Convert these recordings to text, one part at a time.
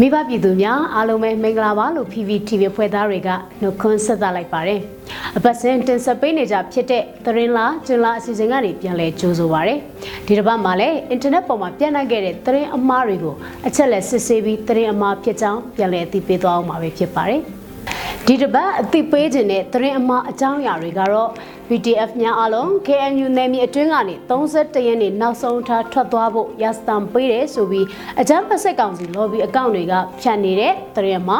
မိဘပြည်သူများအားလုံးပဲမင်္ဂလာပါလို့ PPTV ဖွဲ့သားတွေကနှုတ်ခွန်းဆက်သလိုက်ပါတယ်။အပတ်စဉ်တင်ဆက်ပေးနေကြဖြစ်တဲ့သတင်းလားကျင်းလားအစီအစဉ်ကနေပြန်လည်ကြိုဆိုပါရစေ။ဒီတစ်ပတ်မှာလည်းအင်တာနက်ပေါ်မှာပြန့်နှံ့ခဲ့တဲ့သတင်းအမှားတွေကိုအချက်လက်စစ်ဆေးပြီးသတင်းအမှားဖြစ်ကြောင်းပြန်လည်အသိပေးသွားအောင်ပါပဲဖြစ်ပါတယ်။ ဒီတစ်ပတ်အသိပေးခြင်းတဲ့သတင်းအမှားအကြောင်းအရာတွေကတော့ VTF များအလုံး KNU နယ်မြေအတွင်းကနေ31ရက်နေ့နောက်ဆုံးထားထွက်သွားဖို့ရစတန်ပေးတယ်ဆိုပြီးအကြမ်းဖက်စစ်ကောင်စီ lobby အကောင့်တွေကဖြန့်နေတဲ့သတင်းမှာ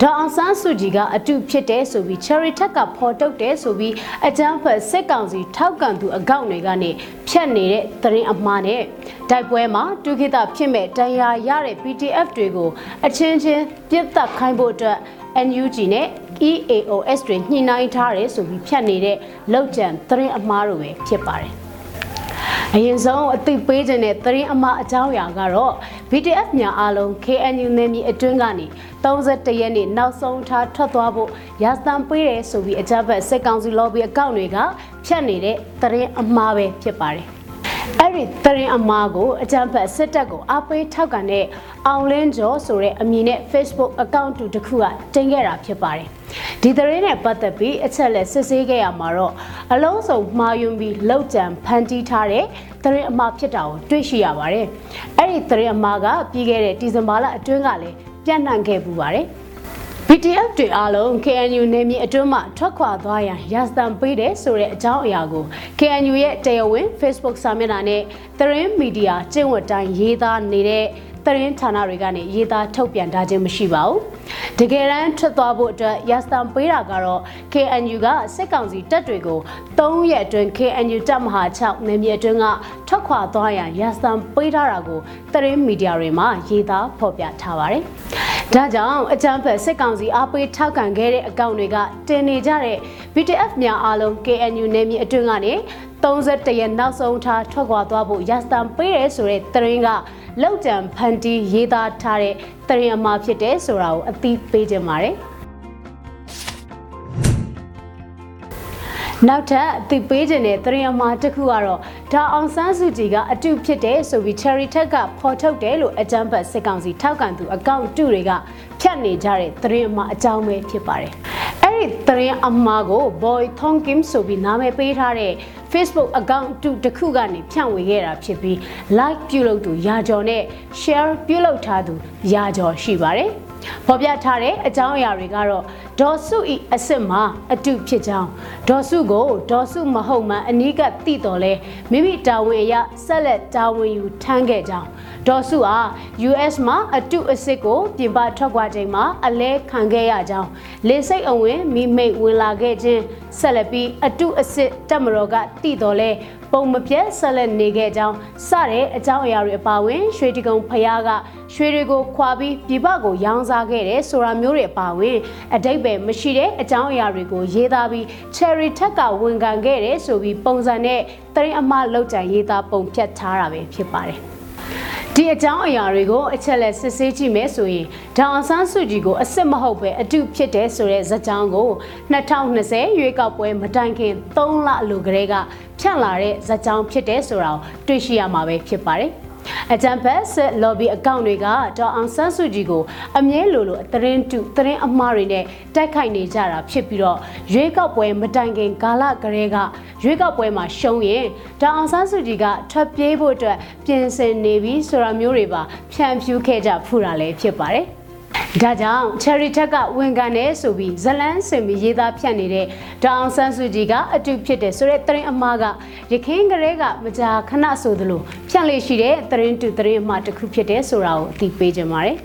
ဒေါအောင်ဆန်းစုကြည်ကအတူဖြစ်တဲ့ဆိုပြီး Cherry Tech ကဖော်ထုတ်တယ်ဆိုပြီးအကြမ်းဖက်စစ်ကောင်စီထောက်ကန်သူအကောင့်တွေကနေဖြန့်နေတဲ့သတင်းအမှားနဲ့တိုက်ပွဲမှာတူခိတဖြစ်မဲ့တရားရတဲ့ PTF တွေကိုအချင်းချင်းပြစ်တက်ခိုင်းဖို့အတွက် NUG နဲ့ EAOS တွေညှိနှိုင်းထားတယ်ဆိုပြီးဖြတ်နေတဲ့လောက်ကျန်သတင်းအမှားတွေပဲဖြစ်ပါတယ်။အရင်ဆုံးအသိပေးခြင်းတဲ့သတင်းအမှားအကြောင်းအရာကတော့ VTF များအားလုံး KNU နယ်မြေအတွင်းကနေ31ရက်နေ့နောက်ဆုံးထားထွက်သွားဖို့ရာစတန်ပေးတယ်ဆိုပြီးအကြမ်းဖက်စစ်ကောင်စီ lobby အကောင့်တွေကဖြတ်နေတဲ့သတင်းအမှားပဲဖြစ်ပါတယ်။ အဲ့ဒီသတင်းအမှားကိုအကြံဖတ်စစ်တပ်ကိုအပေးထောက်ကန်တဲ့အောင်လင်းကျော်ဆိုတဲ့အမည်နဲ့ Facebook account တူတစ်ခုကတင်ခဲ့တာဖြစ်ပါတယ်။ဒီသတင်းနဲ့ပတ်သက်ပြီးအချက်လက်စစ်ဆေးခဲ့ရမှာတော့အလုံးစုံမှားယွင်းပြီးလောက်ကြံဖန်တီးထားတဲ့သတင်းအမှားဖြစ်တာကိုတွေ့ရှိရပါတယ်။အဲ့ဒီသတင်းအမှားကပြီးခဲ့တဲ့ဒီဇင်ဘာလအတွင်းကလည်းပြန့်နှံ့ခဲ့ပူပါတယ်။ BTF တွေအားလုံး KNU နေမြေအတွင်းမှထွက်ခွာသွားရန်ရစတန်ပေးတယ်ဆိုတဲ့အကြောင်းအရာကို KNU ရဲ့တရားဝင် Facebook စာမျက်နှာနဲ့သတင်းမီဒီယာကျင့်ဝတ်တိုင်းရေးသားနေတဲ့သတင်းဌာနတွေကနေရေးသားထုတ်ပြန်ထားခြင်းမရှိပါဘူး။တကယ်တမ်းထွက်သွားဖို့အတွက်ရစတန်ပေးတာကတော့ KNU ကစစ်ကောင်စီတပ်တွေကို3ရက်အတွင်း KNU တပ်မဟာ6နေမြေအတွင်းကထွက်ခွာသွားရန်ရစတန်ပေးထားတာကိုသတင်းမီဒီယာတွေမှာရေးသားဖော်ပြထားပါတယ်။ ဒါကြောင့်အကြမ်းဖက်စစ်ကောင်စီအားပေးထောက်ခံခဲ့တဲ့အကောင့်တွေကတင်နေကြတဲ့ BTF များအားလုံး KNU နယ်မြေအတွင်းကနေ31ရက်နောက်ဆုံးထားထွက်ခွာသွားဖို့ရစတန်ပေးတယ်ဆိုတဲ့သတင်းကလောက်ကြံဖန်တီးရေးသားထားတဲ့သတင်းအမှားဖြစ်တယ်ဆိုတာကိုအသိပေးခြင်းပါတယ်။ နောက်ထပ်အသိပေးခြင်းတဲ့သတင်းအမှားတစ်ခုကတော့ဒါအောင်ဆန်းစုကြည်ကအတူဖြစ်တဲ့ဆိုပြီး Cherry Tech ကဖော်ထုတ်တယ်လို့အကြမ်းဖက်စစ်ကောင်စီထောက်ကန်သူအကောင့်တူတွေကဖြတ်နေကြတဲ့သတင်းအမှားအကြောင်းပဲဖြစ်ပါတယ်။အဲ့ဒီသတင်းအမှားကို Boy Thong Kim ဆိုပြီးနာမည်ပေးထားတဲ့ Facebook account တူတစ်ခုကနေဖြန့်ဝေခဲ့တာဖြစ်ပြီး like ပြုလုပ်သူရာကျော်နဲ့ share ပြုလုပ်ထားသူရာကျော်ရှိပါတယ်။ဖော်ပြထားတဲ့အကြောင်းအရာတွေကတော့ ဒေါ်စုဤအစ်စ်မှာအတုဖြစ်ကြောင်းဒေါ်စုကိုဒေါ်စုမဟုတ်မှအနီးကတိတော်လဲမိမိတာဝန်အရဆက်လက်တာဝန်ယူထမ်းခဲ့ကြောင်းဒေါ်စုဟာ US မှာအတုအစ်စ်ကိုပြင်ပထွက်ခွာချိန်မှာအလဲခံခဲ့ရကြောင်းလေစိတ်အဝင်မိမိတ်ဝင်လာခဲ့ခြင်းဆက်လက်ပြီးအတုအစ်စ်တက်မတော်ကတိတော်လဲပုံမပြတ်ဆက်လက်နေခဲ့ကြောင်းစတဲ့အကြောင်းအရာတွေအပါအဝင်ရွှေတကုံဖျားကရွှေတွေကိုခွာပြီးပြပကိုရောင်းစားခဲ့တယ်ဆိုတာမျိုးတွေအပါအဝင်အတိတ်ပဲမရှိတဲ့အကြောင်းအရာတွေကိုရေးသားပြီး Cherry Tech ကဝန်ခံခဲ့တယ်ဆိုပြီးပုံစံနဲ့တရင်အမလောက်ကြံရေးသားပုံဖြတ်ထားတာပဲဖြစ်ပါတယ်ဒီအကြောင်းအရာတွေကိုအချက်လက်စစ်ဆေးကြည့်မယ်ဆိုရင်ဒေါအောင်ဆန်းစုကြည်ကိုအစ်စ်မဟုတ်ပဲအတုဖြစ်တယ်ဆိုတဲ့ဇာတ်ကြောင်းကို2020ရွေးကောက်ပွဲမတိုင်ခင်3လအလိုကလေးကဖြန့်လာတဲ့ဇာတ်ကြောင်းဖြစ်တယ်ဆိုတာကိုတွေ့ရှိရမှာပဲဖြစ်ပါတယ်။ အကြံဖက်ဆက် lobby အကောင့်တွေကဒေါအောင်ဆန်းစုကြည်ကိုအမြဲလိုလိုသတင်းတူသတင်းအမှားတွေနဲ့တိုက်ခိုက်နေကြတာဖြစ်ပြီးတော့ရွေးကောက်ပွဲမတိုင်ခင်ကာလကလေးကရွေးကောက်ပွဲမှာရှုံးရင်ဒေါအောင်ဆန်းစုကြည်ကထွက်ပြေးဖို့အတွက်ပြင်ဆင်နေပြီဆိုတာမျိုးတွေပါဖြန့်ဖြူးခဲ့ကြဖူးတာလည်းဖြစ်ပါတယ်။ ဒါကြောင့် Cherry Tech ကဝန်ခံတယ်ဆိုပြီးဇလန်းစင်ပြီးရေးသားဖြတ်နေတဲ့ဒေါအောင်ဆန်းစုကြည်ကအတူဖြစ်တယ်ဆိုတဲ့သတင်းအမှားကရခင်းကလေးကမကြာခဏဆိုသလိုဖြန့်လေရှိတဲ့သတင်းတူသတင်းအမှားတစ်ခုဖြစ်တယ်ဆိုတာကိုအသိပေးကြပါမယ်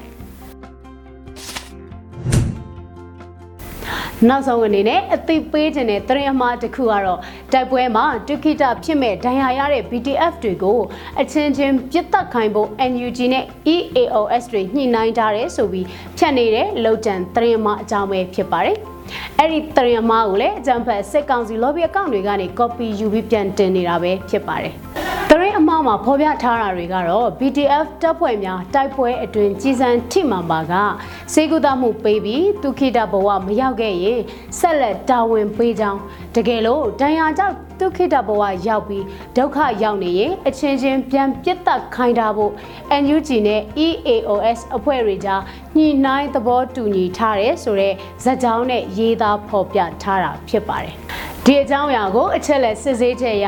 နောက်ဆုံးအနေနဲ့အသိပေးခြင်းတဲ့သတင်းအမှားတစ်ခုကတော့တိုက်ပွဲမှာတူခိတဖြစ်မဲ့ဒဏ်ရာရတဲ့ BTF တွေကိုအချင်းချင်းပြစ်တက်ခိုင်းဖို့ NUG နဲ့ EAOS တွေညှိနှိုင်းထားတယ်ဆိုပြီးဖြတ်နေတဲ့လုံတန်သတင်းအမှားအကြောင်းပဲဖြစ်ပါတယ်။အဲ့ဒီသတင်းအမှားကိုလည်းအကြံဖက်စစ်ကောင်စီ lobby အကောင့်တွေကနေ copy ယူပြီးပြန်တင်နေတာပဲဖြစ်ပါတယ်။သတင်းရင်အ မှားမှာဖော်ပြထားတာတွေကတော့ BTF တပ်ဖွဲ့များတိုက်ပွဲအတွင်ကြီးစံထိမှန်ပါကစေကုသမှုပေးပြီးဒုခိတဘဝမရောက်ခဲ့ရင်ဆက်လက်တာဝန်ပေးကြောင်းတကယ်လို့ဒဏ်ရာကြောင့်ဒုခိတဘဝရောက်ပြီးဒုက္ခရောက်နေရင်အချင်းချင်းပြန်ပြစ်တက်ခိုင်းထားဖို့ NUG နဲ့ EAOS အဖွဲ့တွေကြားညှိနှိုင်းသဘောတူညီထားတယ်ဆိုတော့ဇက်ကြောင်းနဲ့ရေးသားဖော်ပြထားတာဖြစ်ပါတယ် ဒီအကြောင်းအရာကိုအချက်လက်စစ်ဆေးချက်အရ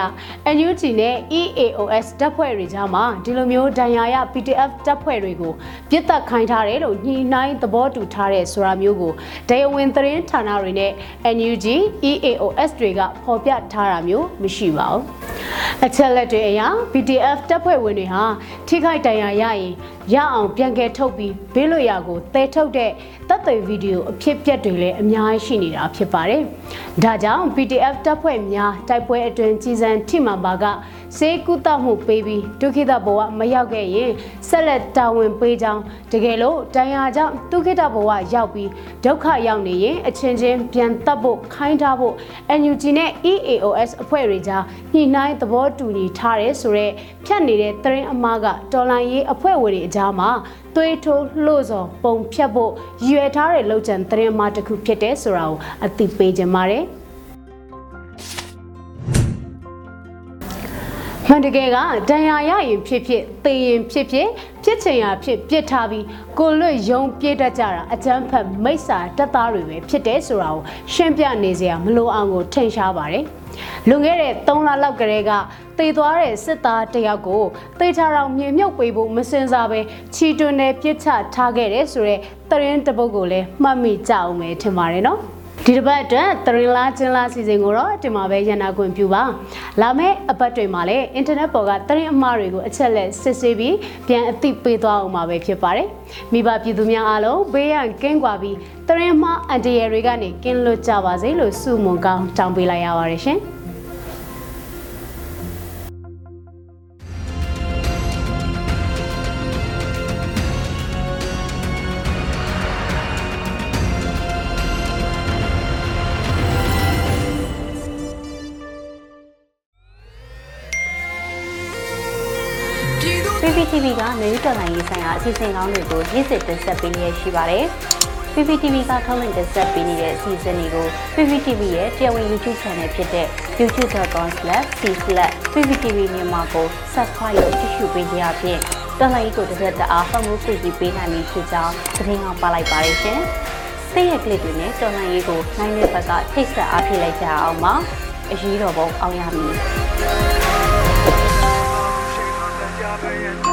NUG နဲ့ EAOS တပ်ဖွဲ့တွေကြားမှာဒီလိုမျိုးဒဏ်ရာရ PDF တပ်ဖွဲ့တွေကိုပြစ်တက်ခိုင်းထားတယ်လို့ညှိနှိုင်းသဘောတူထားတဲ့ဆိုတာမျိုးကိုတရားဝင်သတင်းဌာနတွေနဲ့ NUG EAOS တွေကဖော်ပြထားတာမျိုးမရှိပါဘူးအချက်လက်တွေအရ PDF တပ်ဖွဲ့ဝင်တွေဟာထိခိုက်ဒဏ်ရာရရင်ရအောင်ပြန်ကယ်ထုတ်ပြီးဘေးလွတ်ရာကိုတဲထုတ်တဲ့တပ်တွေဗီဒီယိုအဖြစ်ပြက်တွေလည်းအများကြီးရှိနေတာဖြစ်ပါတယ်။ဒါကြောင့် PDF တပ်ဖွဲ့များတိုက်ပွဲအတွင်းကြီးစံထိမှန်ပါကစေကုသမှုပေးပြီးဒုက္ခိတဘဝမရောက်ခဲ့ရင်ဆက်လက်တာဝန်ပေးကြောင်းတကယ်လို့တန်ရာကြောင့်ဒုက္ခိတဘဝရောက်ပြီးဒုက္ခရောက်နေရင်အချင်းချင်းပြန်တပ်ဖို့ခိုင်းထားဖို့ NUG နဲ့ EAOS အဖွဲ့တွေကြားညှိနှိုင်းသဘောတူညီထားတယ်ဆိုတော့ဖြတ်နေတဲ့သတင်းအမှားကတော်လိုင်းရေးအဖွဲ့ဝင်တွေအကြားမှာသွေးထိုးလှုပ်စော်ပုံဖြတ်ဖို့ရည်ရွယ်ထားတဲ့လောက်ကျန်သတင်းအမှားတစ်ခုဖြစ်တဲ့ဆိုတာကိုအသိပေးကြပါတယ်။ မှန်တကယ်ကဒဏ်ရာရရင်ဖြစ်ဖြစ်သေရင်ဖြစ်ဖြစ်ဖြစ်ချင်ရာဖြစ်ပြစ်ထားပြီးကိုလွတ်ယုံပြေးတတ်ကြတာအကျန်းဖက်မိစ္ဆာတက်သားတွေပဲဖြစ်တယ်ဆိုတာကိုရှင်းပြနေစရာမလိုအောင်ကိုထင်ရှားပါတယ်လွန်ခဲ့တဲ့3လလောက်ကလေးကတေသွားတဲ့စစ်သားတယောက်ကိုတေချာတော်မြေမြုပ်ပေးဖို့မစင်စားပဲချီတွင်နဲ့ပြစ်ချထားခဲ့တယ်ဆိုတော့တရင်တပုတ်ကိုလည်းမှတ်မိကြအောင်ပဲထင်ပါတယ်နော် ဒီတစ်ပတ်အတွက်သရင်လာကျင်းလာစီစဉ်ကိုတော့ဒီမှာပဲရန်နာခွင့်ပြုပါလာမယ့်အပတ်တွေမှာလည်းအင်တာနက်ပေါ်ကသရင်အမှားတွေကိုအချက်လက်စစ်ဆေးပြီးပြန်အသိပေးသွားအောင်မှာပဲဖြစ်ပါတယ်မိဘပြည်သူများအားလုံးဘေးရန်ကင်းကွာပြီးသရင်အမှားအန်တရယ်တွေကနေကင်းလွတ်ကြပါစေလို့ဆုမွန်ကောင်းတောင်းပေးလိုက်ရပါတယ်ရှင် PPTV ကမျိုးတော်လိုင်းရေးဆိုင်ရာအစီအစဉ်ကောင်းတွေကိုရည်စည်တင်ဆက်ပေးနေရရှိပါတယ်။ PPTV ကထုတ်လွှင့်တင်ဆက်ပေးနေတဲ့အစီအစဉ်တွေကို PPTV ရဲ့တရားဝင် YouTube Channel ဖြစ်တဲ့ youtube.com/c/pptv မြန်မာကို Subscribe လုပ်ကြည့်ရှုပေးကြရဖြင့်တော်လိုင်းကိုတစ်သက်တအားဖတ်မှုသိကြည့်ပေးနိုင်ပြီဖြစ်ကြောင်းသတင်းအောင်ပါလိုက်ပါတယ်ရှင်။စိတ်ရက်ကလစ်တွေနဲ့တော်လိုင်းရေးကိုနိုင်တဲ့ဘက်ကထိတ်ဆက်အားဖြစ်လိုက်ကြအောင်ပါ။အရေးတော်ပုံအောင်ရမည်။ Stop.